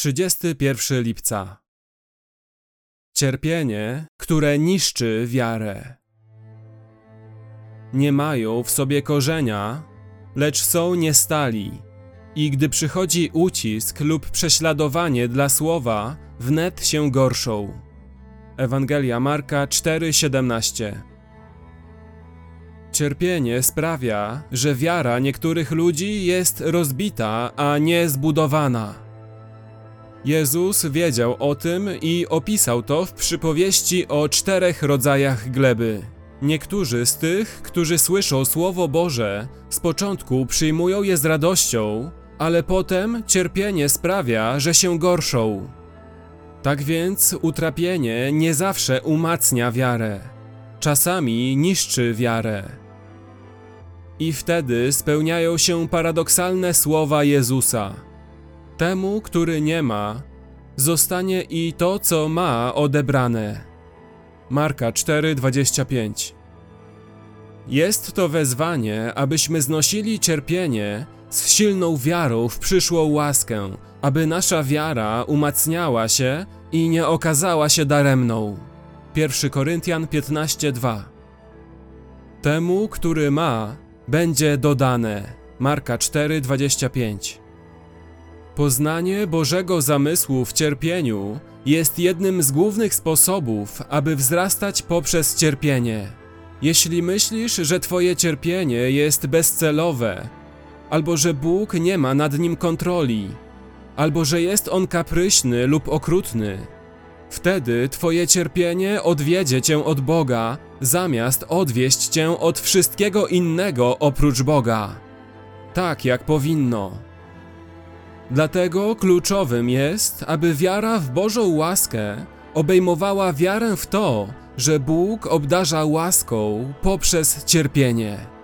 31 lipca. Cierpienie, które niszczy wiarę. Nie mają w sobie korzenia, lecz są niestali. I gdy przychodzi ucisk lub prześladowanie dla słowa, wnet się gorszą. Ewangelia Marka 4:17. Cierpienie sprawia, że wiara niektórych ludzi jest rozbita, a nie zbudowana. Jezus wiedział o tym i opisał to w przypowieści o czterech rodzajach gleby. Niektórzy z tych, którzy słyszą Słowo Boże, z początku przyjmują je z radością, ale potem cierpienie sprawia, że się gorszą. Tak więc utrapienie nie zawsze umacnia wiarę. Czasami niszczy wiarę. I wtedy spełniają się paradoksalne słowa Jezusa. Temu, który nie ma, zostanie i to, co ma, odebrane. Marka 4:25 Jest to wezwanie, abyśmy znosili cierpienie z silną wiarą w przyszłą łaskę, aby nasza wiara umacniała się i nie okazała się daremną. 1 Koryntian 15:2 Temu, który ma, będzie dodane. Marka 4:25 Poznanie Bożego zamysłu w cierpieniu jest jednym z głównych sposobów, aby wzrastać poprzez cierpienie. Jeśli myślisz, że Twoje cierpienie jest bezcelowe, albo że Bóg nie ma nad nim kontroli, albo że jest on kapryśny lub okrutny, wtedy Twoje cierpienie odwiedzie Cię od Boga, zamiast odwieść Cię od wszystkiego innego oprócz Boga. Tak jak powinno. Dlatego kluczowym jest, aby wiara w Bożą łaskę obejmowała wiarę w to, że Bóg obdarza łaską poprzez cierpienie.